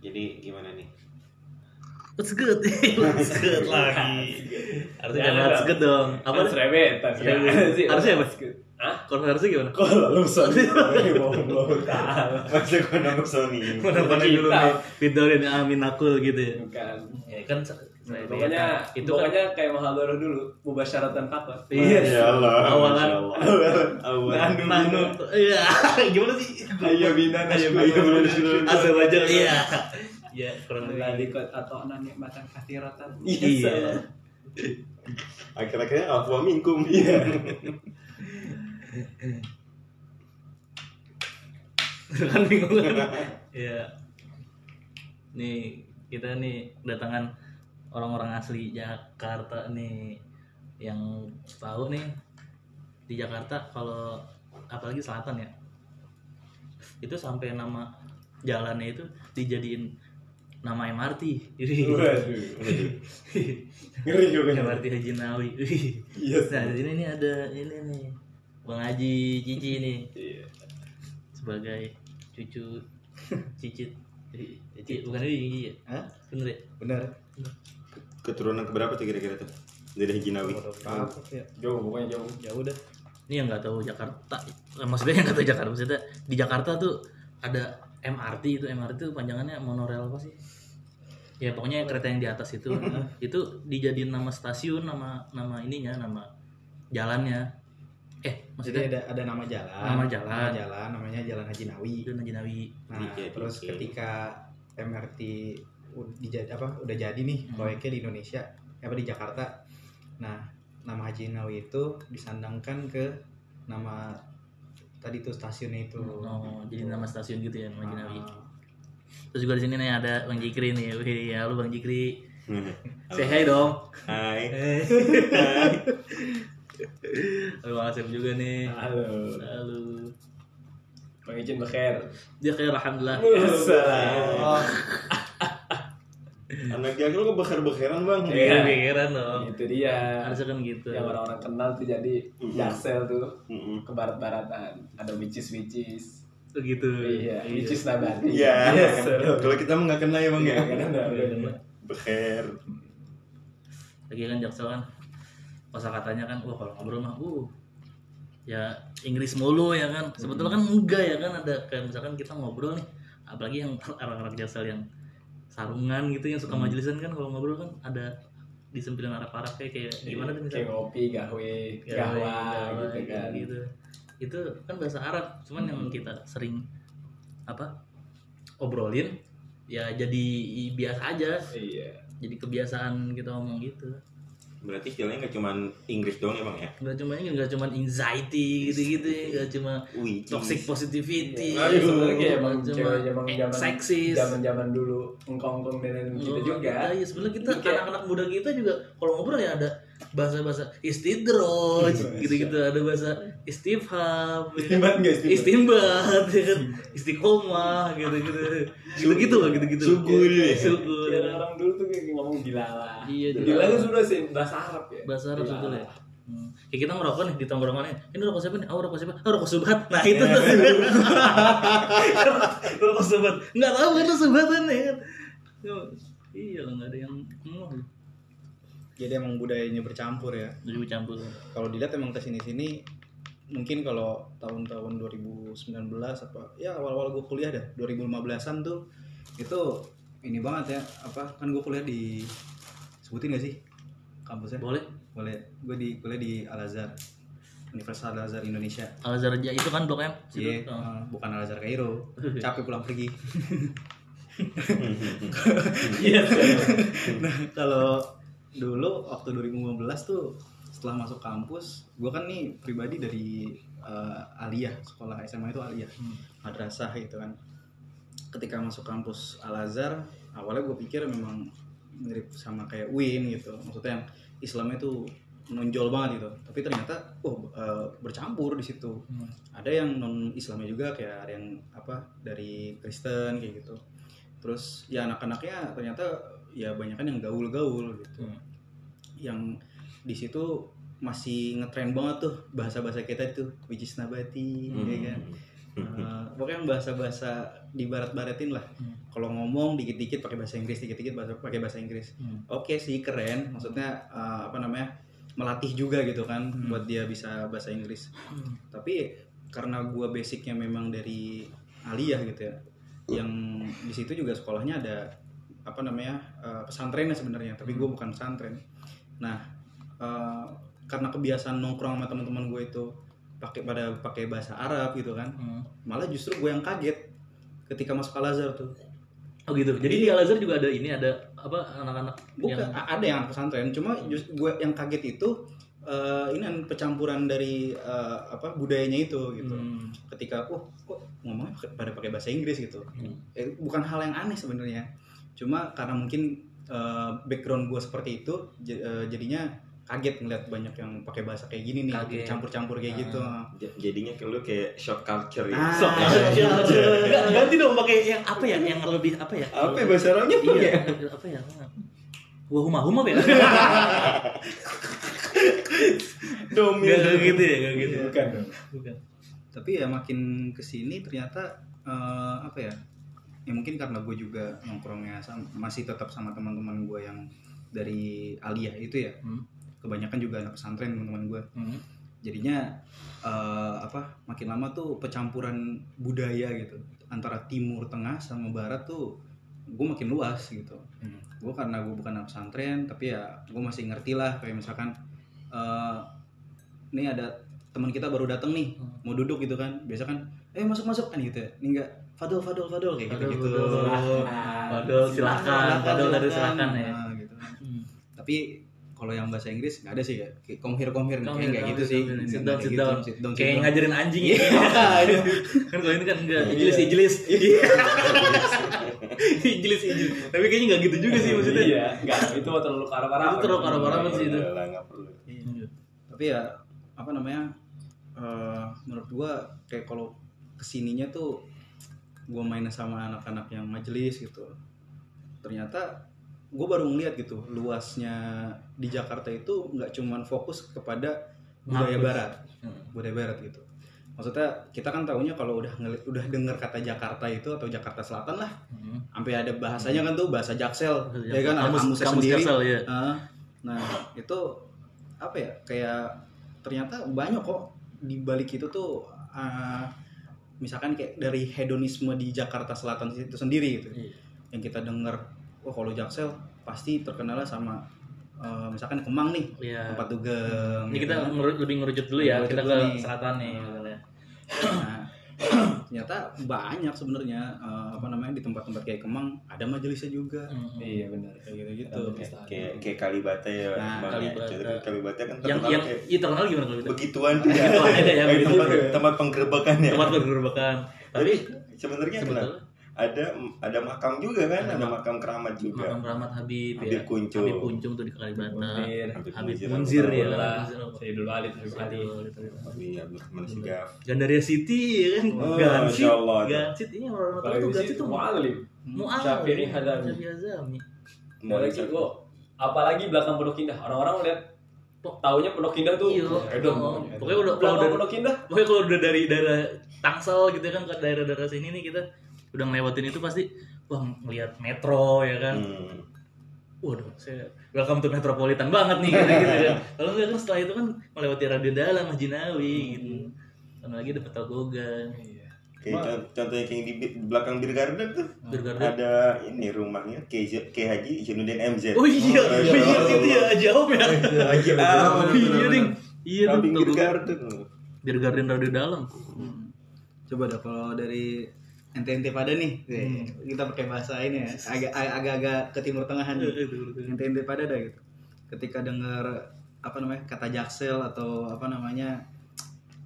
Jadi gimana nih? What's good? What's good lagi. Harusnya jangan what's good dong. Apa? Serebetan Serebetan. sih? Harusnya apa? Hah? Konversi gimana? Kok lalu sorry Belum tahu Masa gua nama Sony. Mana-mana Kita. dulu nih. Videoin Amin Akul gitu ya. Bukan Ya kan se- Pokoknya itu kan pokoknya kayak Mahabharata dulu Mubasyaratan takut Iya. Ya Allah. Awalan. Awalan. Nanu. Iya. Gimana sih? Ayo bina Ayo bina. Azerbaijan. Iya. Iya, kurang lebih. Atau nani makan kathiratan Iya. Akhir-akhirnya afwa minkum. Iya. kan bingung Iya. Nih kita nih kedatangan orang-orang asli Jakarta nih yang tahu nih di Jakarta kalau apalagi selatan ya itu sampai nama jalannya itu dijadiin nama MRT Waduh. Ngeri juga MRT Haji Nawi. Iya nah di sini nih ada ini nih. Bang Haji Cici nih. Iya. Sebagai cucu cicit. Cici bukan ini Cici ya? Hah? bener ya? Benar. Keturunan keberapa tuh kira-kira tuh? Dari Haji Nawi. Ya? Jauh pokoknya jauh. Ya udah. ini yang nggak tahu Jakarta. Eh, maksudnya yang nggak tahu Jakarta maksudnya di Jakarta tuh ada MRT itu MRT itu panjangannya monorail apa sih ya pokoknya kereta yang di atas itu itu dijadiin nama stasiun nama nama ininya nama jalannya eh Jadi maksudnya ada ada nama jalan. Nama jalan. Nama jalan namanya Jalan Haji Nawi. itu Haji Nawi Nah, Oke, terus oke. ketika MRT u- dijad- apa udah jadi nih Hmm. proyeknya di Indonesia, apa di Jakarta. Nah, nama Haji Nawi itu disandangkan ke nama tadi tuh stasiunnya itu. oh jadi nama stasiun gitu ya nama Haji Nawi Ah, terus juga di sini nih ada Bang Jikri nih. Wih halo Bang Jikri. Say Halo. hi dong. Hai. Halo Bang Asep juga nih. Halo. Halo. Bang Icin Bekher dia kayak alhamdulillah. Assalamualaikum Anak jagal kok bekar-bekaran bang. Iya, pikiran dong. Itu dia Harusnya kan gitu. Yang orang-orang kenal tuh jadi jaksel tuh Mm-mm. ke barat-baratan ada witches witches Tuh gitu. iya witches nabati Iya. Yes. Kalau kita mah nggak kena ya bang ya. Nggak kena. Beker. Lagi kan jaksel kan. Kosa katanya kan, wah kalau ngobrol mah, uh, ya Inggris mulu ya kan. Sebetulnya kan enggak ya kan ada kayak misalkan kita ngobrol nih, apalagi yang orang-orang jaksel yang sarungan gitu yang suka majelisan kan kalau ngobrol kan ada di sempilan Arab-Arab kayak kayak gimana tuh kayak misalnya ngopi gawe Gawe, gahwa gawe, gitu kan. gitu. Itu kan bahasa Arab, cuman yang kita sering apa obrolin ya jadi biasa aja, iya. Jadi kebiasaan kita ngomong gitu. Berarti istilahnya nggak cuma Inggris doang ya bang ya? Nggak cuma ini, nggak cuma anxiety gitu-gitu, ya, nggak cuma Wih. toxic positivity, Aduh, sebenarnya kayak emang nggak cuma cewek zaman eh, zaman seksis. zaman zaman dulu engkong-engkong dan gitu Oh, juga kita, ya sebenarnya kita anak-anak muda kita juga kalau ngobrol ya ada bahasa-bahasa istidroj gitu-gitu ada bahasa istifham ya kan? Istimbat nggak istimbat? istimbat ya kan istiqomah gitu-gitu gitu-gitu lah gitu-gitu Syukur ya. syukur Kayak orang dulu gilala Iya, gilala. itu sudah sih bahasa Arab ya bahasa Arab Gilala. sebetulnya Hmm. Kayak kita ngerokok nih di tongkrongan ini rokok siapa nih? Oh rokok siapa? Oh rokok subhat. Nah itu tuh rokok subhat. Nggak tahu kan itu subhatan ya kan? Iya nggak ada yang ngomong. Jadi emang budayanya bercampur ya. Jadi campur. Kalau dilihat emang ke sini-sini mungkin kalau tahun-tahun 2019 apa ya awal-awal gue kuliah dah 2015an tuh itu ini banget ya apa kan gue kuliah di sebutin gak sih kampusnya Boleh? boleh gue di kuliah di Al Azhar Universitas Al Azhar Indonesia Al Azhar aja itu kan Blok M. Iya, Oh. eh, bukan Al Azhar Kairo capek pulang pergi Iya. nah kalau dulu waktu 2015 tuh setelah masuk kampus gue kan nih pribadi dari eh, Aliyah sekolah SMA itu Aliyah Hmm. madrasah gitu kan ketika masuk kampus Al Azhar awalnya gue pikir memang mirip sama kayak Win gitu maksudnya yang Islamnya tuh menonjol banget gitu tapi ternyata oh eh, bercampur di situ Hmm. ada yang non Islamnya juga kayak ada yang apa dari Kristen kayak gitu terus ya anak-anaknya ternyata ya banyak kan yang gaul-gaul gitu Hmm. yang di situ masih ngetren banget tuh bahasa-bahasa kita itu which is nabati Hmm. ya kan Eh, pokoknya yang bahasa-bahasa di barat-baratin lah. Hmm. Kalau ngomong dikit-dikit pakai bahasa Inggris, dikit-dikit pakai bahasa Inggris. Hmm. Oke sih keren, maksudnya eh, apa namanya melatih juga gitu kan Hmm. buat dia bisa bahasa Inggris. Hmm. Tapi karena gua basicnya memang dari aliyah gitu ya, yang di situ juga sekolahnya ada apa namanya eh, pesantrennya sebenarnya, tapi gua bukan pesantren. Nah eh, karena kebiasaan nongkrong sama teman-teman gue itu pakai pada pakai bahasa Arab gitu kan, Hmm. malah justru gue yang kaget ketika masuk Al Azhar tuh. Oh gitu. Jadi di Al Azhar juga ada ini ada apa anak-anak Bukan, yang ada yang anak pesantren, cuma just gue yang kaget itu eh, ini pencampuran dari eh, apa budayanya itu gitu. Hmm. Ketika, oh kok ngomongnya pada pakai bahasa Inggris gitu. Hmm. Eh, bukan hal yang aneh sebenarnya. Cuma karena mungkin eh, background gue seperti itu, eh, jadinya kaget ngeliat banyak yang pakai bahasa kayak gini nih, Kaget. campur-campur kayak Ah. gitu. J- Jadinya kayak lu kayak shock culture ya. Ah. Shock Enggak, culture. ganti dong pakai yang apa ya? Yang lebih apa ya? Apa ya bahasa Arabnya? Iya, apa ya? Wah, huma huma ya? Domil. Kayak gitu ya, enggak gitu. Bukan dong. Bukan. Tapi ya makin ke sini ternyata eh, apa ya? Ya mungkin karena gue juga nongkrongnya masih tetap sama teman-teman gue yang dari aliyah itu ya. Hmm. Kebanyakan juga anak pesantren teman-teman gue. Hmm. jadinya eh, apa makin lama tuh pencampuran budaya gitu antara timur tengah sama barat tuh gue makin luas gitu Hmm. gue karena gue bukan anak pesantren tapi ya gue masih ngerti lah kayak misalkan eh ini ada teman kita baru datang nih Hmm. mau duduk gitu kan biasa kan eh masuk masuk kan gitu ya ini enggak fadol fadol fadol kayak gitu gitu Padahal, padahal silakan, padahal dari silakan ya. Nah, gitu kan. Hmm. tapi kalau yang bahasa Inggris nggak ada sih ya Kayak come here come here kayak nggak gitu sih. Sit Nggak down, kayak sit gitu. down. Kayak down. ngajarin anjing ya. Iya. kan kalau ini kan enggak ijelis ijelis. Ijelis ijelis. Tapi kayaknya enggak gitu juga sih maksudnya. Iya, enggak, itu terlalu parah-parah. Itu terlalu sih itu. Iya lah, nggak perlu. Iya. tapi ya apa namanya eh, menurut gua kayak kalau ke sininya tuh gua main sama anak-anak yang majelis gitu ternyata gue baru ngeliat gitu luasnya di Jakarta itu nggak cuman fokus kepada budaya Ngampus. barat Hmm. budaya barat gitu maksudnya kita kan tahunya kalau udah ngeli- udah dengar kata Jakarta itu atau Jakarta Selatan lah Hmm. sampai ada bahasanya kan tuh bahasa Jaksel Bahasa ya kan Kamus- kamusnya kamus sendiri Jaksel, ya. Ah, nah itu apa ya kayak ternyata banyak kok di balik itu tuh ah, misalkan kayak dari hedonisme di Jakarta Selatan itu sendiri gitu Iya. yang kita dengar oh kalau Jaksel pasti terkenalnya sama eh, misalkan Kemang nih Iya. tempat dugem Ini gitu kita kan. ngeru- lebih ngerucut dulu ya, kita ke nih. selatan nih misalnya. Nah, ternyata banyak sebenarnya eh, apa namanya di tempat-tempat kayak Kemang ada majelisnya juga Hmm. Iya benar. kayak gitu-gitu Kayak kayak Kalibata ya. Nah, Bang, ya. Kalibata. Kalibata kan Yang terkenal yang kayak iya terkenal gimana kalau gitu? begituan tuh ya. Oh, ada ya, tempat, tempat penggerebekan ya. Tempat bergerbakan. Tapi sebenarnya kenapa? Ada ada makam juga kan, Ada ada mak- makam keramat juga. Makam Rahmat Habib, Habib ya. Kuncung. Habib Kuncung tuh di Kalibata. Munzir. Habib Habib Munzir, ya. Munzir. Sayyidul Walid, Habib Ali. Habib Abdurrahman Sigaf. Gandaria City ya kan. Oh, Gansit. Gansit ini orang-orang tuh Gansit tuh mualim. Mu'al. Syafi'i Hazami. Syafi'i lagi gua apalagi belakang Pondok Indah. Orang-orang lihat taunya Pondok Indah tuh Iya. Edom. Oh, pokoknya udah- kalau udah- Pondok Indah Pokoknya kalau udah dari daerah Tangsel gitu kan ke daerah-daerah sini nih kita udah ngelewatin itu pasti wah ngelihat metro ya kan. Hmm. Waduh, saya welcome to metropolitan banget nih gitu, gitu kan. Kalau enggak kan setelah itu kan melewati Radio Dalam, Majinawi gitu. Dan lagi ada Petogogan. Kayak con- contohnya kayak di belakang Bir Garden tuh. Bir Garden. Ada ini rumahnya Kayak Kayak Haji Jainuddin MZ. Oh iya, Masya iya Allah. situ ya jauh ya. Haji Ahmad. Iya ding. Iya ding. Bir. Garden. Bir Garden Radio Dalam. coba dah kalau dari ente-ente pada nih Hmm. kita pakai bahasa ini ya agak agak-agak ke timur tengahan nih ente-ente pada dah gitu ketika dengar apa namanya kata jaksel atau apa namanya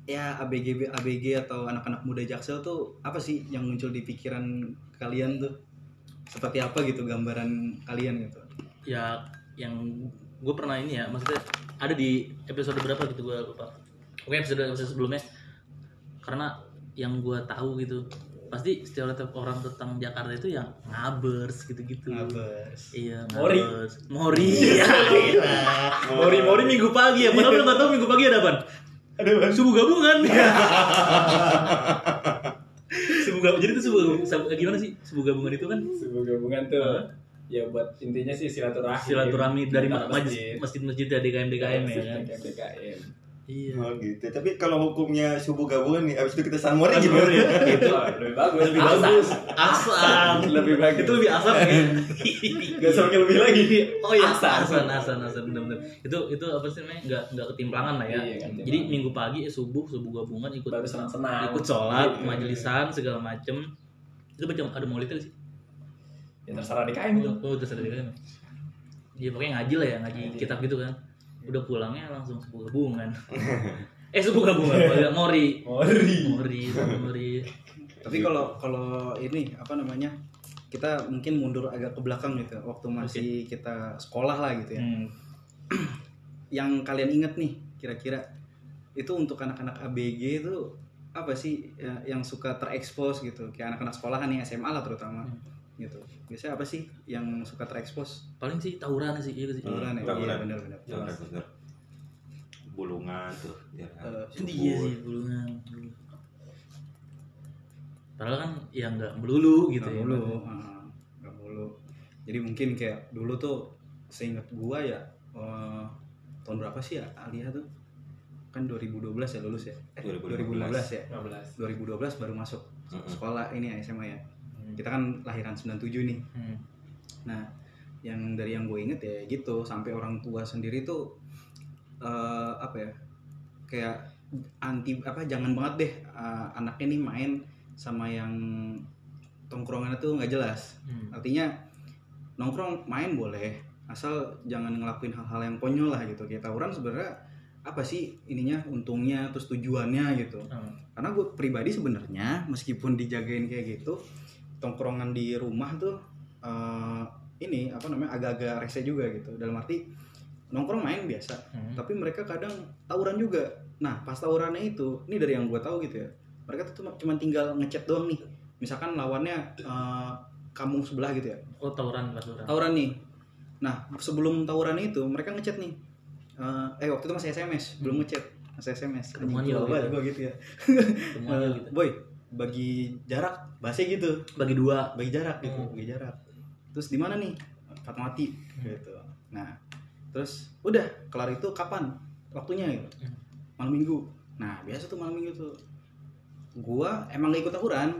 ya ABG ABG atau anak-anak muda jaksel tuh apa sih yang muncul di pikiran kalian tuh seperti apa gitu gambaran kalian gitu Ya yang gue pernah ini ya, maksudnya ada di episode berapa gitu gue lupa. Oke episode episode sebelumnya. Karena yang gue tahu gitu pasti stereotip orang tentang Jakarta itu yang ngabers gitu-gitu. ngabers Iya, Mori. ngabers. Mori. Ya, gila. Mori Mori minggu pagi ya. Padahal lu nggak tahu minggu pagi ada apa? subuh gabungan subuh gabungan jadi itu subuh sab- gimana sih subuh gabungan itu kan sebuah gabungan tuh ya buat intinya sih silaturahmi silaturahmi dari masjid-masjid ya DKM DKM ya kan DKM iya. Oh gitu. Tapi kalau hukumnya subuh gabungan nih, abis itu kita sanmornya Kan gimana? ya itu lebih bagus. Lebih bagus. Asal Lebih bagus. itu lebih asal kan? Gak sampai lebih lagi. Oh iya. Asan. asan asan asan bener-bener itu itu apa sih namanya? Nggak nggak ketimplangan lah ya. Iya, nggak jadi ketimpangan. minggu pagi eh, subuh subuh gabungan ikut baru senang-senang. ikut sholat Iya. majelisan segala macem. Itu baca ada nggak sih? Ya terserah DKM itu oh sadar kan Iya pokoknya ngaji lah ya ngaji Ngaji. kitab gitu kan udah pulangnya langsung subuh gabungan eh subuh gabungan agak ngori Mori ngori ngori Tapi kalau kalau ini apa namanya? Kita mungkin mundur agak ke belakang gitu, waktu masih kita sekolah lah gitu ya. Hmm. Yang kalian inget nih kira-kira itu untuk anak-anak ABG itu apa sih ya, yang suka terekspos gitu kayak anak-anak sekolahan nih SMA lah terutama Hmm. Gitu. Biasanya apa sih yang suka terekspos? Paling sih tawuran sih iya sih. Tawuran ya? Tawuran. iya benar-benar Jangan bener. Bulungan tuh. Ya, Eh, subur. iya sih bulungan padahal kan ya nggak melulu gitu Nggak ya mulu ah, nggak mulu jadi mungkin kayak dulu tuh seingat gua ya eh, tahun berapa sih ya Alia tuh? Kan 2012 ya lulus ya? Eh, 2015 ya? 15 2012 baru masuk sekolah ini ya SMA ya kita kan lahiran 97 nih Hmm. nah yang dari yang gue inget ya gitu sampai orang tua sendiri tuh eh, apa ya kayak anti apa jangan banget deh eh, anaknya nih main sama yang tongkrongannya tuh nggak jelas Hmm. artinya nongkrong main boleh asal jangan ngelakuin hal-hal yang konyol lah gitu kayak tawuran sebenarnya apa sih ininya untungnya terus tujuannya gitu Hmm. karena gue pribadi sebenarnya meskipun dijagain kayak gitu tongkrongan di rumah tuh eh, ini apa namanya agak-agak rese juga gitu. Dalam arti nongkrong main biasa Hmm. tapi mereka kadang tawuran juga. Nah pas tawurannya itu ini dari yang gue tahu gitu ya mereka tuh cuma, tinggal ngechat doang nih. Misalkan lawannya eh, kampung sebelah gitu ya. Oh tawuran tawuran. Tawuran nih. Nah sebelum tawuran itu mereka ngechat nih. Eh, eh waktu itu masih SMS belum ngechat. Masih SMS Ketemuan gitu. gua gitu ya. Gitu boy bagi jarak bahasa gitu. Bagi dua. Bagi jarak gitu Hmm. bagi jarak. Terus di mana nih? Fatmawati gitu. Nah terus udah kelar itu kapan? Waktunya gitu. Hmm. malam minggu. Nah biasa tuh malam minggu tuh. Gua emang gak ikut tawuran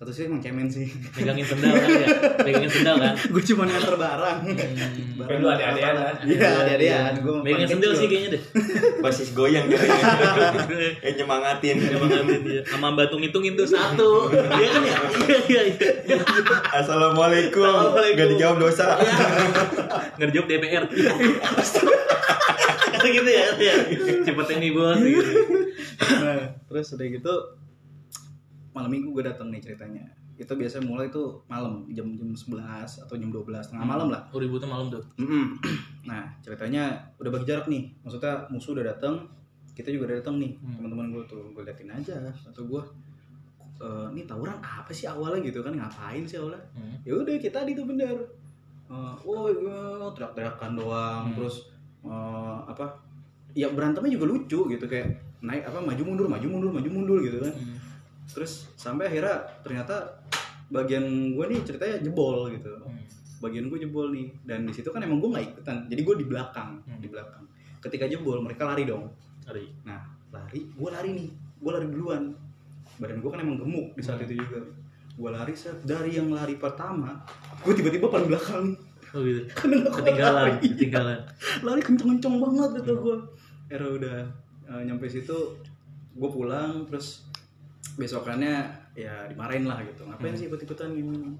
satu sih emang cemen sih. Megangin sendal kan ya? Megangin sendal kan? Gue cuma nganter barang. Hmm. Kan lu ada-adean kan? iya ada-adean gue megangin sendal sih kayaknya deh. Basis goyang dia. eh nyemangatin. Nyemangatin dia. sama batung hitungin tuh satu. Iya kan ya? Iya iya iya. Assalamualaikum. Assalamualaikum. Gak dijawab dosa. nggak dijawab DPR gitu ya ya. Cepet ini bos. Gitu. Nah terus udah gitu malam minggu gue datang nih ceritanya. Itu biasanya mulai tuh malam jam jam 11 atau jam 12 tengah malam lah. Oh ributnya malam tuh? Mm-mm. nah ceritanya udah bagi jarak nih. Maksudnya musuh udah datang kita juga udah datang nih. Hmm. teman-teman gue tuh gue liatin aja. Atau gue eh ini tawuran apa sih awalnya? Gitu kan ngapain sih awalnya? Hmm. ya udah kita di itu bener. Eh, oh iya, teriak-teriakan doang. Hmm. terus eh, apa ya berantemnya juga lucu gitu. Kayak naik apa maju mundur maju mundur maju mundur gitu kan. Hmm. Terus sampai akhirnya ternyata bagian gue nih ceritanya jebol gitu. Hmm. bagian gue jebol nih. Dan di situ kan emang gue nggak ikutan. Jadi gue di belakang Hmm. di belakang. Ketika jebol mereka lari dong. Hari. nah lari gue lari nih. Gue lari duluan. Badan gue kan emang gemuk di saat itu juga. Gue lari set. Dari yang lari pertama gue tiba-tiba paling belakang oh gitu. Karena ketinggalan lari. ketinggalan. Lari kenceng-kenceng banget gitu gue era udah eh, nyampe situ gue pulang terus besokannya ya dimarahin lah gitu. Ngapain Hmm. sih ikut-ikutan ini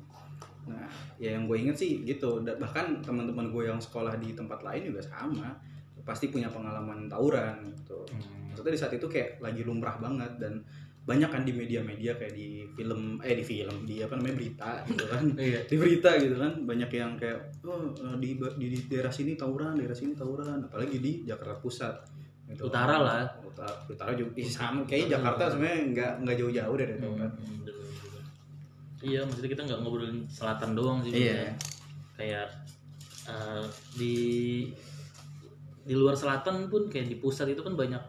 nah ya yang gue inget sih gitu. Bahkan teman-teman gue yang sekolah di tempat lain juga sama. Pasti punya pengalaman tawuran gitu. Hmm. maksudnya di saat itu kayak lagi lumrah banget dan banyak kan di media-media kayak di film eh di film di apa namanya berita gitu kan. Iya. Di berita gitu kan. Banyak yang kayak oh eh, di, di, di daerah sini tawuran daerah sini tawuran. Apalagi di Jakarta Pusat gitu. Utara lah. utara, utara juga ih, sama kayaknya Jakarta sebenarnya nggak nggak jauh-jauh dari Hmm, bener. iya maksudnya kita nggak ngobrolin selatan doang sih Iya. kayak eh, di di luar selatan pun kayak di pusat itu kan banyak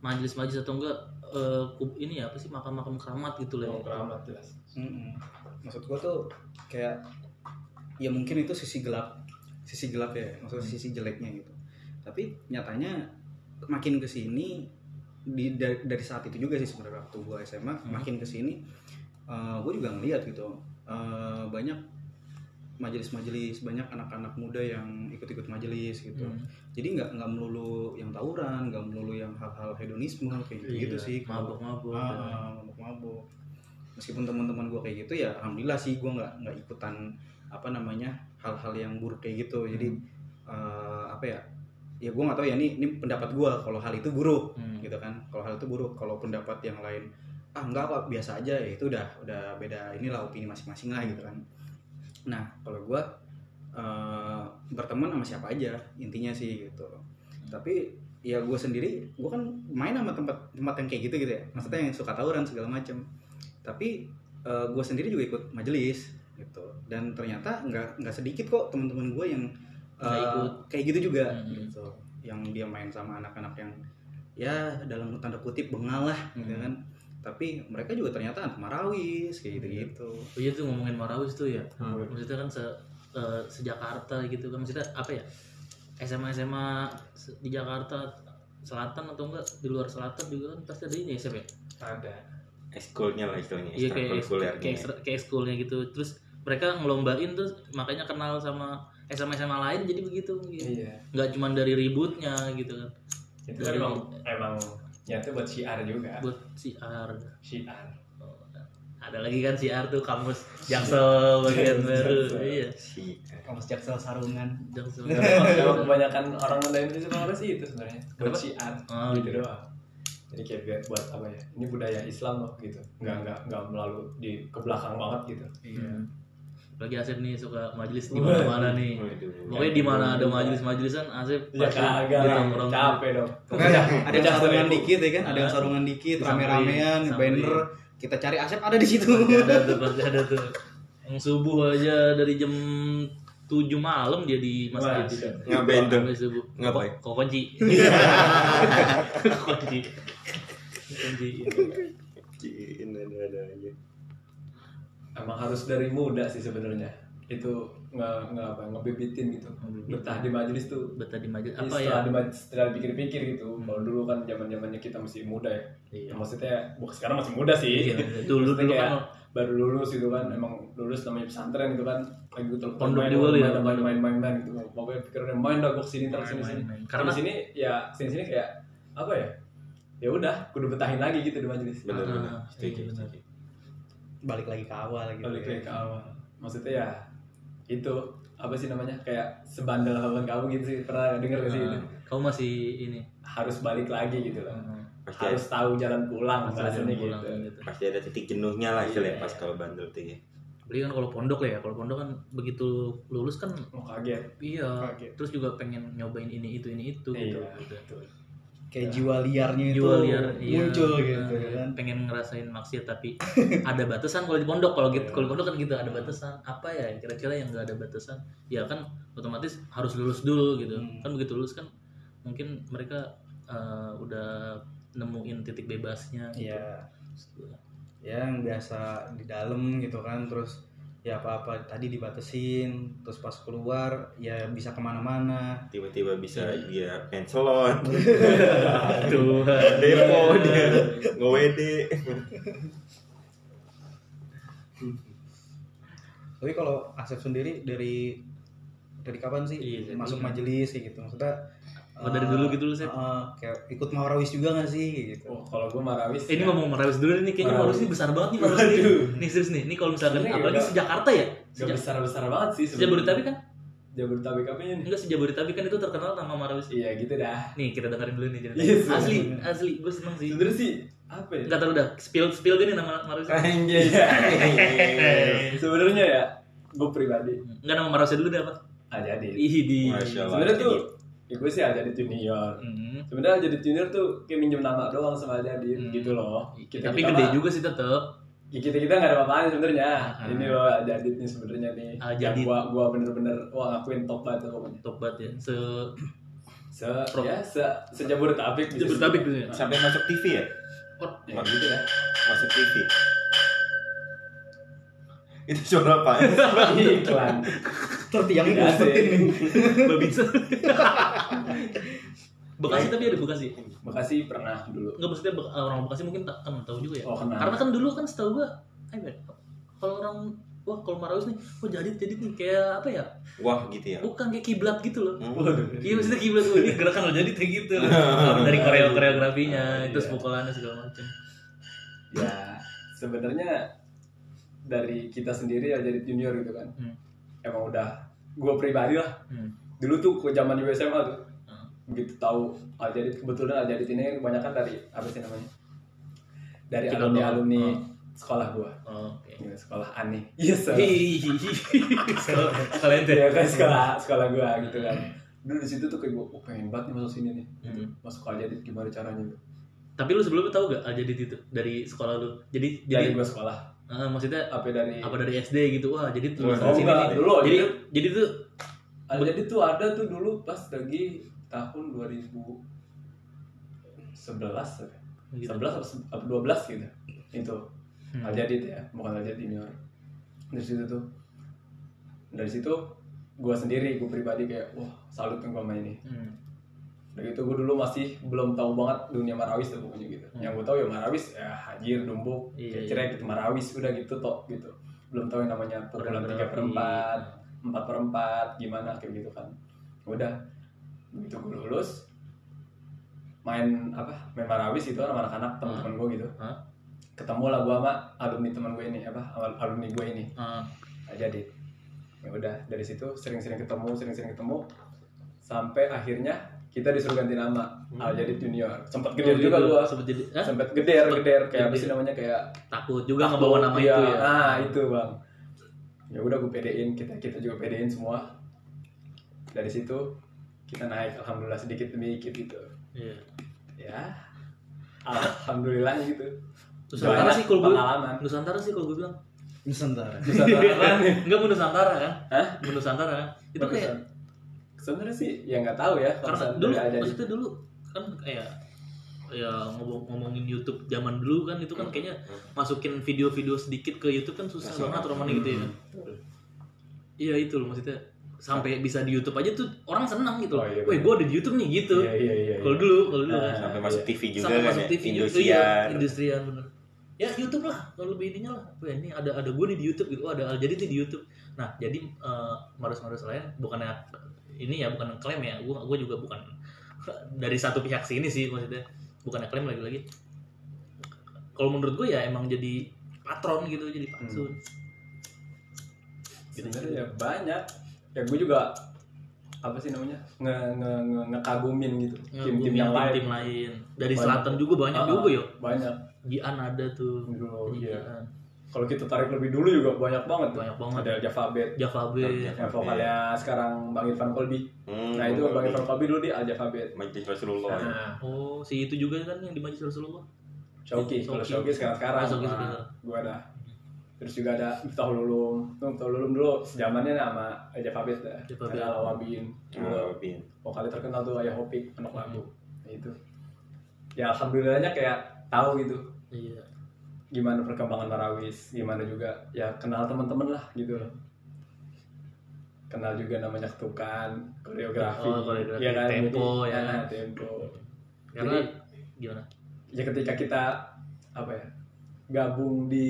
majelis-majelis atau enggak eh, kub- ini ya apa sih makam-makam keramat gitu lah ya. keramat jelas. Mm-mm. Maksud gua tuh kayak ya mungkin itu sisi gelap, sisi gelap ya, maksudnya sisi jeleknya gitu. Tapi nyatanya makin ke sini di dari, dari saat itu juga sih sebenarnya waktu gua SMA makin ke sini gue juga ngeliat gitu eh, banyak majelis-majelis banyak anak-anak muda yang ikut-ikut majelis gitu. Hmm. Jadi nggak nggak melulu yang tawuran, nggak melulu yang hal-hal hedonisme kayak gitu, gitu Iya, sih. kalau- mabuk-mabuk. Ah, mabuk-mabuk meskipun teman-teman gue kayak gitu ya alhamdulillah sih gue nggak nggak ikutan apa namanya hal-hal yang buruk kayak gitu jadi eh, apa ya ya gue nggak tahu ya ini ini pendapat gue kalau hal itu buruk Hmm. gitu kan. Kalau hal itu buruk kalau pendapat yang lain ah enggak kok biasa aja ya itu udah udah beda inilah opini masing-masing lah gitu kan. Nah kalau gue eh, berteman sama siapa aja intinya sih gitu. Tapi ya gue sendiri gue kan main sama tempat tempat yang kayak gitu gitu ya. Maksudnya yang suka tawuran segala macam tapi gue sendiri juga ikut majelis gitu. Dan ternyata nggak nggak sedikit kok teman-teman gue yang Eh, ikut. kayak gitu juga Hmm. gitu yang dia main sama anak-anak yang ya dalam tanda kutip bengal lah gitu Hmm. kan tapi mereka juga ternyata anak marawis kayak gitu gitu Oh iya tuh ngomongin Marawis tuh ya. Hmm. Maksudnya kan se, eh, sejakarta gitu kan maksudnya apa ya? SMA SMA di Jakarta selatan atau enggak di luar selatan juga kan pasti ada ini ya ya? Ada. Eskulnya lah istilahnya. Iya kayak ekstrakurikulernya. kayak kayak gitu. Terus mereka ngelombain tuh makanya kenal sama SMA SMA lain jadi begitu gitu. Iya. Nggak cuma dari ributnya gitu kan. Itu kan Dari- emang emang nyata buat syiar juga. Buat siar. Syiar. Oh, ada lagi kan siar tuh kamus Jaksel bagian baru. Iya. Si kamus jaksel sarungan Jaksel. Emang kebanyakan orang Manda itu sebenarnya sih itu sebenarnya buat Kenapa? syiar Oh, gitu iya. doang. Jadi kayak biar buat apa ya? Ini budaya Islam loh gitu. Enggak enggak enggak melalui di ke belakang banget gitu. iya Lagi Asep nih suka majelis di mana-mana nih. Waduh. Pokoknya di mana ada majelis-majelisan Asep Ya pasti kagak lah, capek dong. Pokoknya ada sarungan dikit ya kan ada sarungan dikit rame-ramean banner kita cari Asep ada di situ ada tuh pasti ada tuh. Yang subuh aja dari jam 7 malam dia di masjid. Itu. Ngapain tuh? Ngapain? Kok kunci. kunci. Kunci. Emang harus dari muda sih sebenarnya. Itu nggak nggak apa ngebibitin gitu. Betah di majelis tuh Betah di majelis apa apa ya? setelah, di- setelah pikir-pikir gitu kalau dulu kan zaman zamannya kita masih muda ya Iya. maksudnya bukan sekarang masih muda sih Iya, dulu dulu kayak kan baru lulus gitu kan emang lulus namanya pesantren gitu kan lagi gitu Pondok main, ya? main, main, main, main, main, gitu pokoknya pikirannya main dah gue ke sini Main, main, sini main. karena Karena- di sini ya sini sini kayak apa ya ya udah kudu betahin lagi gitu di majelis Bener-bener. Ah, Setuju, iya, bener. setuju. Balik lagi ke awal gitu balik ya. lagi ke awal maksudnya ya itu apa sih namanya kayak sebandel apa pun kamu gitu sih pernah denger gak sih itu Ah, Kamu masih ini. harus balik lagi gitu loh Ah, Pasti harus tahu jalan pulang bahasanya jalan pulang, gitu gitu. pasti ada titik jenuhnya lah istilahnya Iya. pas kalau bandel tuh ya. Beli kan kalau pondok ya, kalau pondok kan begitu lulus kan mau kaget iya, Kaget. terus juga pengen nyobain ini itu ini itu gitu. Iya, gitu. betul. Kayak jiwa liarnya itu Jiwa liar iya. muncul gitu Nah, kan Pengen ngerasain maksiat tapi ada batasan kalau di pondok. Kalau gitu kalau di pondok kan gitu ada batasan. Apa ya kira-kira yang enggak ada batasan? Ya kan otomatis harus lulus dulu gitu. Hmm. Kan begitu lulus kan mungkin mereka eh, udah nemuin titik bebasnya gitu. Iya. ya yang biasa di dalam gitu kan terus ya apa-apa tadi dibatesin terus pas keluar ya bisa ke mana-mana Tiba-tiba bisa dia pencelon, Aduh. depo dia, nge-WD. tapi kalau Asep sendiri dari dari kapan sih Iya, masuk dulu. majelis kayak gitu maksudnya Oh, dari dulu gitu lu, Sep? eh, kayak ikut marawis juga gak sih gitu oh kalau gue marawis Eh, ini ya, ngomong Marawis dulu nih, kayaknya Marawis. Marawis ini besar banget nih Marawis ini. Nih serius nih, ini kalau misalkan Sebenarnya apalagi nggak- sejakarta ya? Sejak, besar besar banget sih Jabodetabek kan? Jabodetabek apa ini Enggak sejabodetabek kan itu terkenal nama Marawis. iya gitu dah Nih kita dengerin dulu nih ceritanya. Yes. Asli, asli, gue seneng sih. sebenernya sih apa ya Enggak tahu dah, spill spill gini nama Marawis. Anjay. sebenarnya ya gue pribadi Enggak nama Marawis dulu deh apa? aja jadi Ih di. Sebenarnya tuh ya gue sih aja di junior Hmm. sebenarnya jadi junior tuh kayak minjem nama doang sama aja Hmm. gitu loh kita Tapi kita gede mah- juga sih tetep. ya kita kita nggak ada apa-apaan sebenarnya Ah. ini loh Jadid nih sebenarnya nih Ah, yang Jadid. gua gua bener-bener wah ngakuin top banget tuh pokoknya Top banget ya. Se Se ya se sejabodetabek bisa Jabodetabek gitu ya. Sampai masuk TV ya? Oh, Ya, gitu ya. Masuk TV. Itu suara apa? Iklan. Tertiang Tidak gue sebutin nih Babinsa. Bekasi tapi ada Bekasi. Bekasi pernah dulu. Enggak maksudnya Bek- orang Bekasi mungkin tak kan tahu juga ya. Oh, kenal. Karena kan dulu kan setahu gua ya, kalau orang wah kalau Marawis nih, oh jadi jadi nih kayak apa ya? Wah gitu ya. Bukan kayak kiblat gitu loh. Hmm. Iya maksudnya kiblat oh, ini gerakan lo jadi kayak gitu. Dari koreo koreografinya, Iya. terus pukulannya segala macam. Ya, sebenarnya dari kita sendiri ya jadi junior gitu kan. Hmm. Emang udah gue pribadi lah. Hmm. Dulu tuh ke zaman di SMA tuh. Hmm. Begitu tahu Aljadid kebetulan Aljadid ini kebanyakan dari apa sih namanya? Dari Kita alumni doang. alumni Oh. sekolah gua. Oh, Oke. Gitu, sekolah aneh. Iya. Hihihi. Kalau kalian tuh ya kan sekolah sekolah gua gitu kan. Dulu di situ tuh kayak gua, oh pengen banget nih masuk sini nih. Hmm. Masuk Aljadid gimana caranya? Tapi lu sebelumnya tahu gak Aljadid itu dari sekolah lu? Jadi Dari jadi gua sekolah. Ah, maksudnya Apa dari apa dari SD gitu? Wah, jadi tuh Oh, sini enggak, nih. dulu jadi Aljadid. jadi tuh Aljadid tuh ada tuh dulu pas lagi tahun 2011 gitu. 11 atau se- apa 12 gitu itu Hmm. Aljadid ya bukan Aljadid junior dari situ tuh dari situ gue sendiri gue pribadi kayak wah salut nih gue main ini Hmm. Dari itu gue dulu masih belum tahu banget dunia Marawis tuh pokoknya gitu. Yang gue tahu ya Marawis ya Hajir Dumbuk Iya, kira gitu Marawis udah gitu toh gitu. Belum tahu yang namanya pukulan tiga per empat empat per empat gimana kayak gitu kan. Udah begitu gue lulus main apa main Marawis itu sama anak-anak teman-teman gue gitu. Hah? ketemu lah gue sama alumni teman gue ini apa al- alumni gue ini. Ah, Nah, jadi ya udah dari situ sering-sering ketemu sering-sering ketemu sampai akhirnya kita disuruh ganti nama Al Jadid Junior sempat gede oh, juga gua Sempet jadi Hah? sempat geder Sempet geder kayak apa gede. sih namanya kayak takut juga takut, ngebawa nama iya. itu ya. nah itu bang ya udah gue pedein kita kita juga pedein semua dari situ kita naik alhamdulillah sedikit demi sedikit gitu Iya. ya alhamdulillah gitu Nusantara Banyak sih kalau gue pengalaman Nusantara sih kalau gue bilang. Nusantara Nusantara nih Enggak mau Nusantara kan? Hah? Mau Nusantara kan? Itu kayak sebenarnya sih ya nggak tahu ya kalau karena dulu Jadid. maksudnya dulu kan kayak ya ngomong ngomongin YouTube zaman dulu kan itu kan kayaknya masukin video-video sedikit ke YouTube kan susah banget romannya gitu ya. Iya itu loh maksudnya sampai bisa di YouTube aja tuh orang senang gitu. Oh, iya, Wih, bener. gue ada di YouTube nih gitu. Iya iya iya. Kalau iya. dulu, kalau dulu Nah, kan. Sampai masuk. TV juga Sampai kan masuk ya. TV juga. Indosiar. Iya, industrian bener. Ya YouTube lah, kalau lebih ininya lah. Wah ini ada ada gue nih di YouTube gitu. Oh ada Al Jadid nih di YouTube. Nah jadi eh, marus-marus lain bukannya ini ya bukan klaim ya. Gue gue juga bukan dari satu pihak sini sih maksudnya. Bukan klaim lagi-lagi. Kalau menurut gue ya emang jadi patron gitu, jadi patron. sebenarnya ya banyak ya gue juga apa sih namanya nge nge nge ngekagumin gitu tim-tim yang lain tim lain. Dari Banyak. selatan juga banyak Ah, juga ya. banyak Gian ada tuh. dulu Iya. Kalau kita tarik lebih dulu juga banyak banget tuh. Banyak banget. ada Java Bet Java B. yang vokalnya sekarang Bang Irfan Kolbi Hmm, nah itu Bang Irfan Kolbi dulu di Al Java Bet Majlis Rasulullah. ya. nah Oh, si itu juga kan yang di Majlis Rasulullah. Shauki kalau Shauki. Shauki sekarang sekarang Ah, nah, sekarang. gue ada terus juga ada Miftahul Ulum tuh Miftahul Ulum dulu sejamannya sama Java dah Java Bet. ada Alawabin Oh, Bin. vokalnya terkenal tuh Ayah Hopik anak lagu Nah, itu ya alhamdulillahnya kayak tahu gitu Iya. Gimana perkembangan Marawis gimana juga ya kenal teman-teman lah gitu loh kenal juga namanya ketukan koreografi Oh, koreografi, ya kan tempo, Jadi, ya. nah, tempo Karena Jadi, gimana? ya ketika kita apa ya gabung di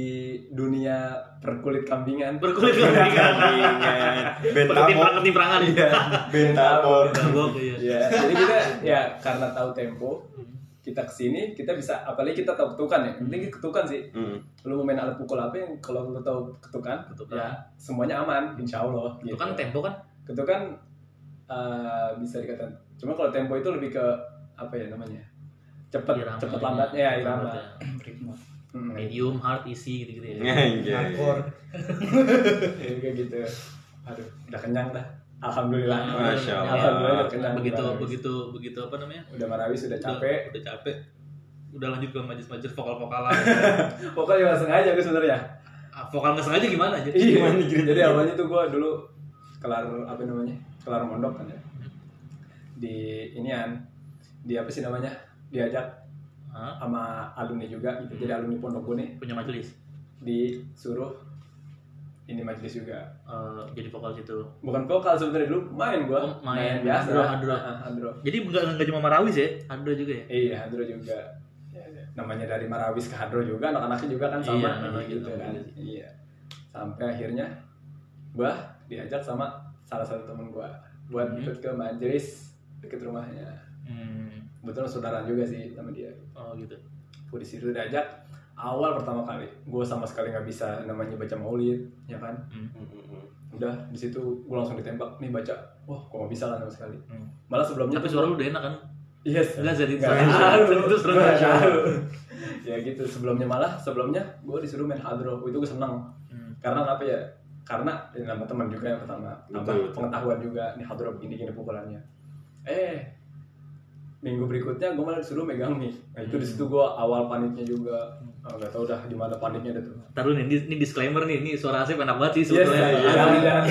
dunia perkulit kambingan Berkulit kambingan. Ketimprangan ketimprangan. Iya. Bentamo. Gabok iya. ya jadi kita ya karena tahu tempo kita ke sini kita bisa apalagi kita tahu ketukan ya penting ketukan sih Hmm. lu mau main alat pukul apa yang kalau lu tahu ketukan, Ketukan. ya semuanya aman insya Allah Itu gitu. kan tempo kan? ketukan eh, bisa dikatakan cuma kalau tempo itu lebih ke apa ya namanya cepet Irama, cepet iya. lambatnya ya irama Lambat ya. ritme Hmm, Medium, hard, easy gitu-gitu ya. Anjay. hardcore ya, kayak gitu aduh udah kenyang dah alhamdulillah Masya Allah. alhamdulillah kenyang begitu Marawis. begitu begitu apa namanya? udah marawis udah capek Udah, udah capek. Udah lanjut ke majelis-majelis vokal-vokalan. pokoknya nggak sengaja gue sebenarnya Ah, Vokal nggak sengaja gimana aja? Iya, jadi awalnya tuh gue dulu kelar apa namanya kelar mondok kan ya. di inian di apa sih namanya diajak Hah? sama alumni juga gitu jadi alumni pondok gue nih punya majelis disuruh ini majelis juga Eh, jadi vokal situ bukan vokal sebenarnya dulu main gua Oh, main. biasa Hadro, hadro. Ah, hadro. jadi enggak enggak cuma marawis ya ada juga ya iya hadro juga Ya, ya. namanya dari marawis ke hadro juga anak-anaknya juga kan sama Iya, kayak anak-anak gitu gitu. kan iya sampai akhirnya gua diajak sama salah satu temen gua buat Hmm. ikut ke majelis deket rumahnya hmm. betul saudara juga sih sama dia oh gitu gue di situ diajak awal pertama kali gue sama sekali nggak bisa namanya baca maulid ya kan? Hmm. udah di situ gue langsung ditembak nih baca. Wah kok nggak bisa lah sama sekali. Hmm. malah sebelumnya tapi suara lu udah enak kan? Yes. Jadi Nggak. suara- Nggak tahu. ya gitu sebelumnya malah sebelumnya gue disuruh main hadro itu gue seneng. Hmm. karena apa ya? Karena ini nama teman juga yang pertama. Tambah pengetahuan juga. Nih hadro begini gini pukulannya. Eh minggu berikutnya gue malah disuruh megang nih. Nah itu di situ gue awal paniknya juga. Ah, nggak tahu dah di mana paniknya tuh. Taruh nih, ini, ini disclaimer nih, ini suara Asep enak banget sih Yes, sebetulnya. iya, jangan, jangan.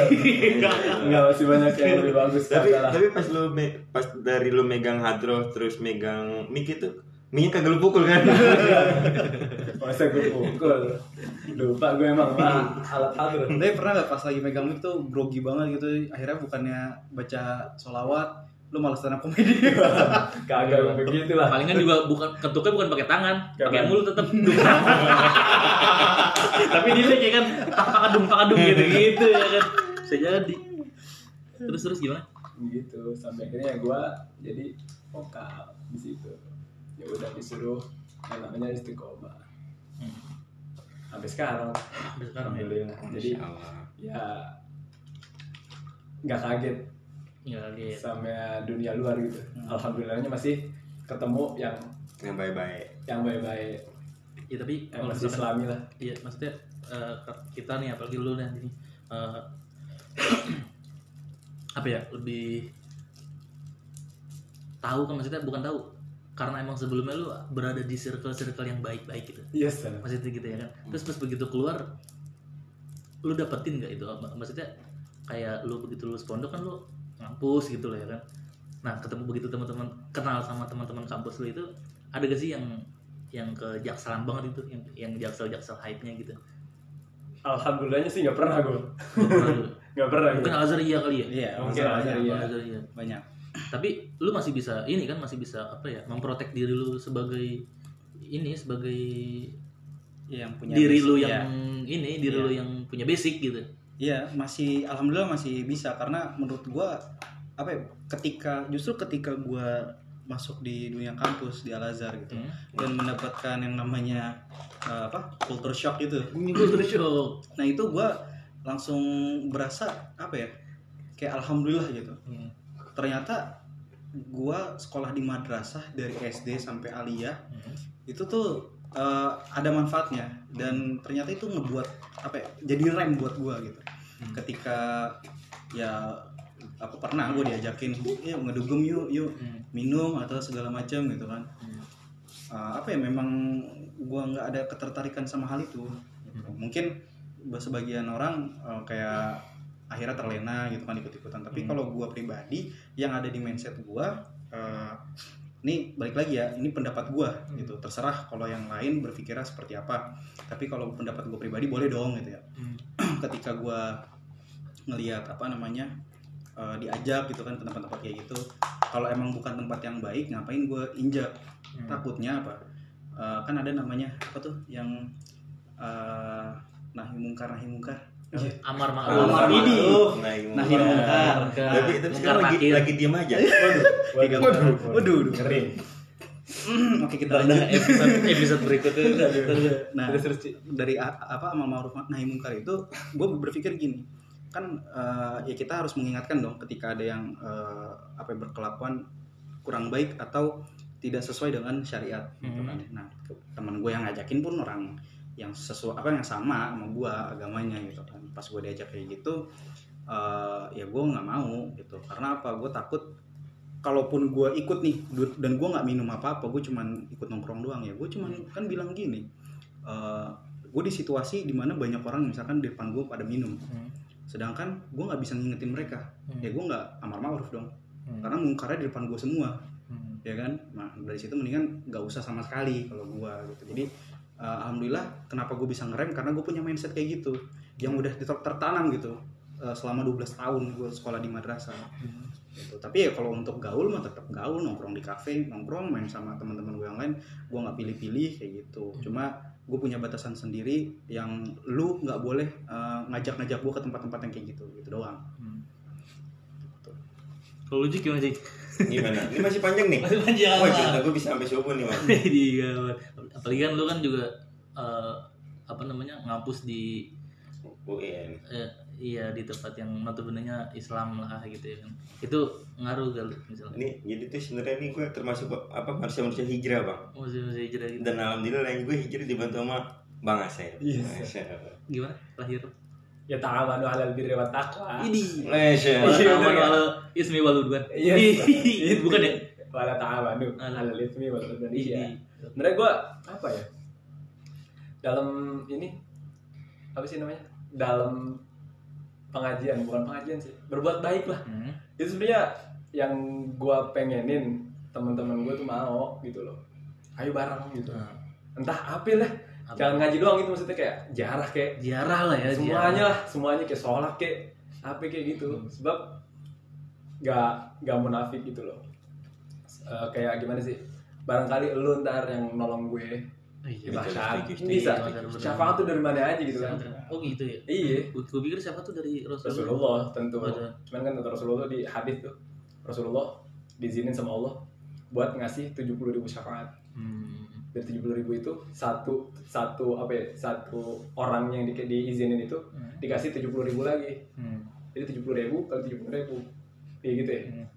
Enggak, masih banyak yang lebih bagus tapi tapi pas lu me- pas dari lu megang hadro terus megang mic itu mic kagak lu pukul kan? Masa gue pukul? Lupa gue emang mah alat hadro Tapi pernah gak pas lagi megang mic tuh grogi banget gitu? Akhirnya bukannya baca solawat Lu malah stand up komedi. Kagak begitu lah Palingan juga bukan ketuknya bukan pakai tangan, pakai mulut tetap. Tapi dia kayak kan tak pakadum pakadum gitu gitu ya kan. Bisa jadi. Terus terus gimana? gitu sampai akhirnya gue jadi vokal di situ. Ya udah disuruh yang namanya istiqomah. Sampai sekarang. Sampai sekarang ya. jadi ya nggak kaget Lagi. sama dunia luar gitu. Alhamdulillahnya masih ketemu yang yang baik-baik. yang baik-baik. Ya tapi yang kalau masih misalkan islami lah. Iya, maksudnya eh, kita nih apalagi lu nih ini eh, apa ya lebih tahu kan maksudnya bukan tahu karena emang sebelumnya lu berada di circle-circle yang baik-baik gitu. Yes sir. maksudnya gitu ya kan. Terus pas begitu keluar lu dapetin nggak itu? Mak- maksudnya kayak lu begitu lulus pondok kan lu ngampus gitu loh ya kan nah ketemu begitu teman-teman kenal sama teman-teman kampus lu itu ada gak sih yang yang ke jakselan banget itu yang yang jaksel jaksel hype nya gitu alhamdulillahnya sih nggak pernah gue Nggak pernah mungkin. Al Azhar iya kali ya Iya Mungkin banyak, iya. Azhar iya banyak tapi lu masih bisa ini kan masih bisa apa ya memprotek diri lu sebagai ini sebagai Iya, yang punya diri basic, lu iya. yang ini diri Iya. lu yang punya basic gitu Iya, masih alhamdulillah masih bisa karena menurut gua apa ya? Ketika justru ketika gua masuk di dunia kampus di Al Azhar gitu Hmm. dan mendapatkan yang namanya eh, apa? culture shock gitu. Culture shock. Nah, itu gua langsung berasa apa ya? Kayak alhamdulillah gitu. Hmm. Ternyata gua sekolah di madrasah dari SD sampai aliyah Hmm. itu tuh eh, ada manfaatnya dan ternyata itu ngebuat apa ya jadi rem buat gua gitu Hmm. ketika ya apa pernah gue diajakin yuk ngedugem yuk yuk Hmm. minum atau segala macam gitu kan Hmm. Eh, apa ya memang gua nggak ada ketertarikan sama hal itu gitu. mungkin sebagian orang eh, kayak akhirnya terlena gitu kan ikut-ikutan tapi Hmm. kalau gua pribadi yang ada di mindset gua eh, ini balik lagi ya ini pendapat gua Hmm. gitu terserah kalau yang lain berpikirnya seperti apa tapi kalau pendapat gue pribadi boleh dong gitu ya Hmm. ketika gua ngelihat apa namanya eh, diajak gitu kan ke tempat-tempat kayak gitu kalau emang bukan tempat yang baik ngapain gue injak Hmm. takutnya apa Eh, kan ada namanya apa tuh yang eh, nahi mungkar nahi mungkar Amar Amar ma'ruf. ma'ruf. Naik nahi mungkar. mungkar tapi tapi sekarang lagi lagi diem aja. Tiga waduh. waduh. Waduh. Ngeri. Oke kita lanjut. episode episode berikutnya. Nah dari apa amal ma'ruf nahi mungkar itu gue berpikir gini. Kan eh, ya kita harus mengingatkan dong ketika ada yang eh, apa berkelakuan kurang baik atau tidak sesuai dengan syariat gitu kan. Nah, teman gue yang ngajakin pun orang yang sesuai apa yang sama sama gue agamanya gitu kan. Pas gue diajak kayak gitu eh, ya gue nggak mau gitu. Karena apa? Gue takut kalaupun gue ikut nih dan gue nggak minum apa-apa, gue cuman ikut nongkrong doang ya. Gue cuman kan bilang gini, gue di situasi di mana banyak orang misalkan di depan gue pada minum, Hmm. sedangkan gue nggak bisa ngingetin mereka, Hmm. ya gue nggak amar ma'ruf dong. Hmm. karena mungkarnya di depan gue semua Hmm. ya kan nah dari situ mendingan nggak usah sama sekali kalau gua gitu jadi eh, alhamdulillah kenapa gue bisa ngerem karena gue punya mindset kayak gitu yang udah ter- tertanam gitu eh, selama 12 tahun gue sekolah di madrasah gitu. tapi ya kalau untuk gaul mah tetap gaul nongkrong di kafe nongkrong main sama teman-teman gue yang lain gue nggak pilih-pilih kayak gitu cuma gue punya batasan sendiri yang lu nggak boleh eh, ngajak-ngajak gue ke tempat-tempat yang kayak gitu gitu doang Hmm. Kalau lu Jik gimana Jik? Gimana? Ini masih panjang nih. Masih panjang Wah, cerita gue bisa sampai subuh nih, Mas. Iya, apalagi kan lu kan juga eh, apa namanya ngampus di UN. eh, iya di tempat yang notabene Islam lah gitu ya kan. Itu ngaruh gak lu misalnya? Ini jadi tuh sebenarnya nih gue termasuk apa manusia manusia hijrah bang. Masih hijrah gitu. Dan alhamdulillah yang gue hijrah dibantu sama Bang Asep. Yes. Allah. Gimana? Lahir. Ya ta'amanu 'alal birri wat taqwa. Ini. Masya Wala Allah. Iya, ta'amanu bener kan? ala ismi wal udwan. Iya. Ih, Bukan ya? Wala ta'amanu Ala- 'alal itsmi wal 'udwan. Iya. Iya. Sebenarnya gue apa ya? Dalam ini apa sih namanya? Dalam pengajian, bukan pengajian sih. Berbuat baik lah. Hmm. Itu sebenarnya yang gue pengenin teman-teman gue tuh mau gitu loh. Ayo bareng gitu. Nah, Entah apa lah. Apa? Jangan ngaji doang gitu maksudnya kayak jarah kayak Ziarah lah ya, semuanya lah, semuanya kayak sholat kayak apa kayak gitu. Hmm. Sebab gak gak munafik gitu loh. Eh, kayak gimana sih? Barangkali lu ntar yang nolong gue Oh, iya. Bisa kan? setuju, setuju. Bisa. Syafaat tuh dari mana aja gitu kan? Oh gitu ya? Iya. Gue pikir siapa tuh dari Rasulullah. Rasulullah tentu. Ada. Cuman kan kata Rasulullah di hadis tuh Rasulullah diizinin sama Allah buat ngasih 70 ribu syafaat. Hmm. Dari 70 ribu itu satu satu apa ya? Satu orang yang di, diizinin itu Hmm. dikasih 70 ribu lagi. Hmm. Jadi 70 ribu kali 70 ribu. Kayak gitu ya. Hmm.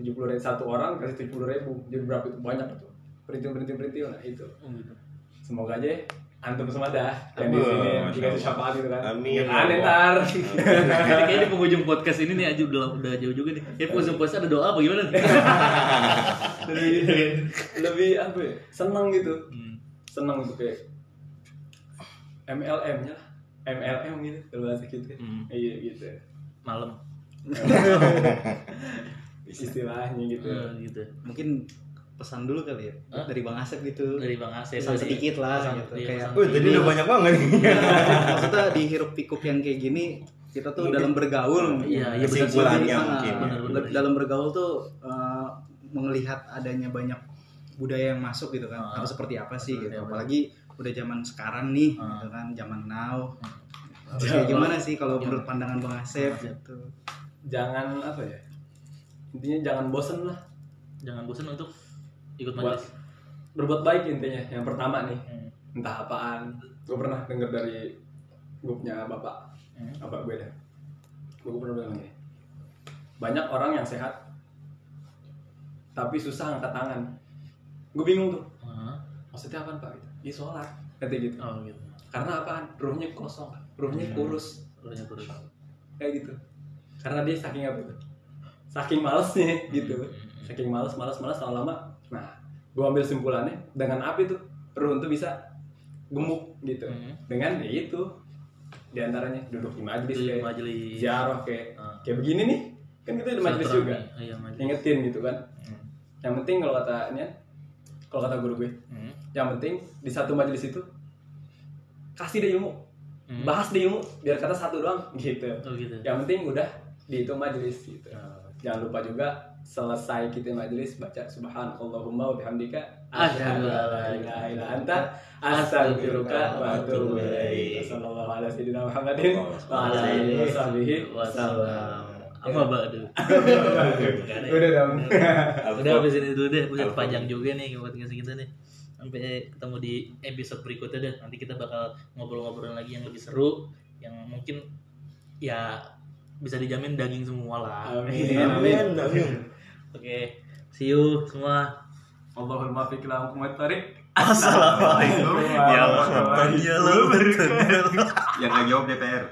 70 ribu satu orang kasih 70 ribu. Jadi berapa itu banyak itu. Perintil perintil perintil nah itu. Gitu. Semoga aja antum semua dah yang di sini dikasih syafaat gitu kan. Amin. Jangan ntar. Kayaknya di penghujung podcast ini nih Aju udah, udah jauh juga nih. Kayak penghujung podcast ada doa apa gimana nih? lebih lebih apa ya seneng gitu Hmm. seneng gitu kayak MLM nya lah MLM gitu kalau bahasa gitu Hmm. iya gitu Malam. istilahnya gitu Eh, gitu. mungkin pesan dulu kali ya Hah? dari bang Asep gitu Dari Bang Asep. pesan tadi. sedikit lah Pesan- gitu iya, kayak Wih, tadi udah banyak banget. maksudnya di hiruk pikuk yang kayak gini kita tuh Mungkin- dalam bergaul Iya, iya. Kesimpulannya Jadi, mungkin. Benar-benar. dalam bergaul tuh eh, melihat adanya banyak budaya yang masuk gitu kan Ah. harus seperti apa sih Seperti gitu apa. apalagi udah zaman sekarang nih Ah. gitu kan zaman now. Harus kayak gimana sih kalau menurut pandangan bang Asep gitu jangan apa ya intinya jangan bosen lah Jangan bosan untuk ikut buat berbuat baik intinya yang pertama nih. Hmm. entah apaan. Gue pernah denger dari grupnya bapak. Hmm. bapak gue dah gue pernah bilang gini banyak orang yang sehat tapi susah angkat tangan. Gue bingung tuh. Ah. maksudnya apa pak? Ya sholat. Kata gitu. Oh gitu. karena apaan? Ruhnya kosong ruhnya Hmm. kurus. Kurusnya kurus. kayak gitu. Karena dia saking apa tuh? Saking malesnya gitu. Hmm. saking males males males lama-lama gue ambil simpulannya dengan apa itu ruh itu bisa gemuk gitu Hmm. dengan ya itu di antaranya duduk di majlis Di kayak majelis. ziarah kayak Ah. kayak begini nih kan kita di majlis juga Oh, Iya, majelis. ingetin gitu kan Hmm. yang penting kalau katanya kalau kata guru gue Hmm. yang penting di satu majelis itu kasih dia ilmu Hmm. bahas dia ilmu biar kata satu doang gitu Oh gitu. yang penting udah di itu majelis gitu Oh. jangan lupa juga selesai kita majelis baca subhanallahumma wa bihamdika Asyhadu an la la ilaha illa anta, astaghfiruka wa atubu ilaik sallallahu ala sayyidina muhammadin wa ala alihi wa sahbihi Wassalam. Apa ba'du? udah dong Udah habis ini dulu deh, udah panjang juga nih buat ngasih kita nih. Sampai ketemu di episode berikutnya deh. Nanti kita bakal ngobrol-ngobrol lagi yang lebih seru, yang mungkin ya bisa dijamin daging semua lah. Amin. Amin. Amin. Oke, see you semua. Allahumma fiqh lahu tarik Assalamualaikum Ya Allah. warahmatullahi wabarakatuh. Yang nggak jawab DPR.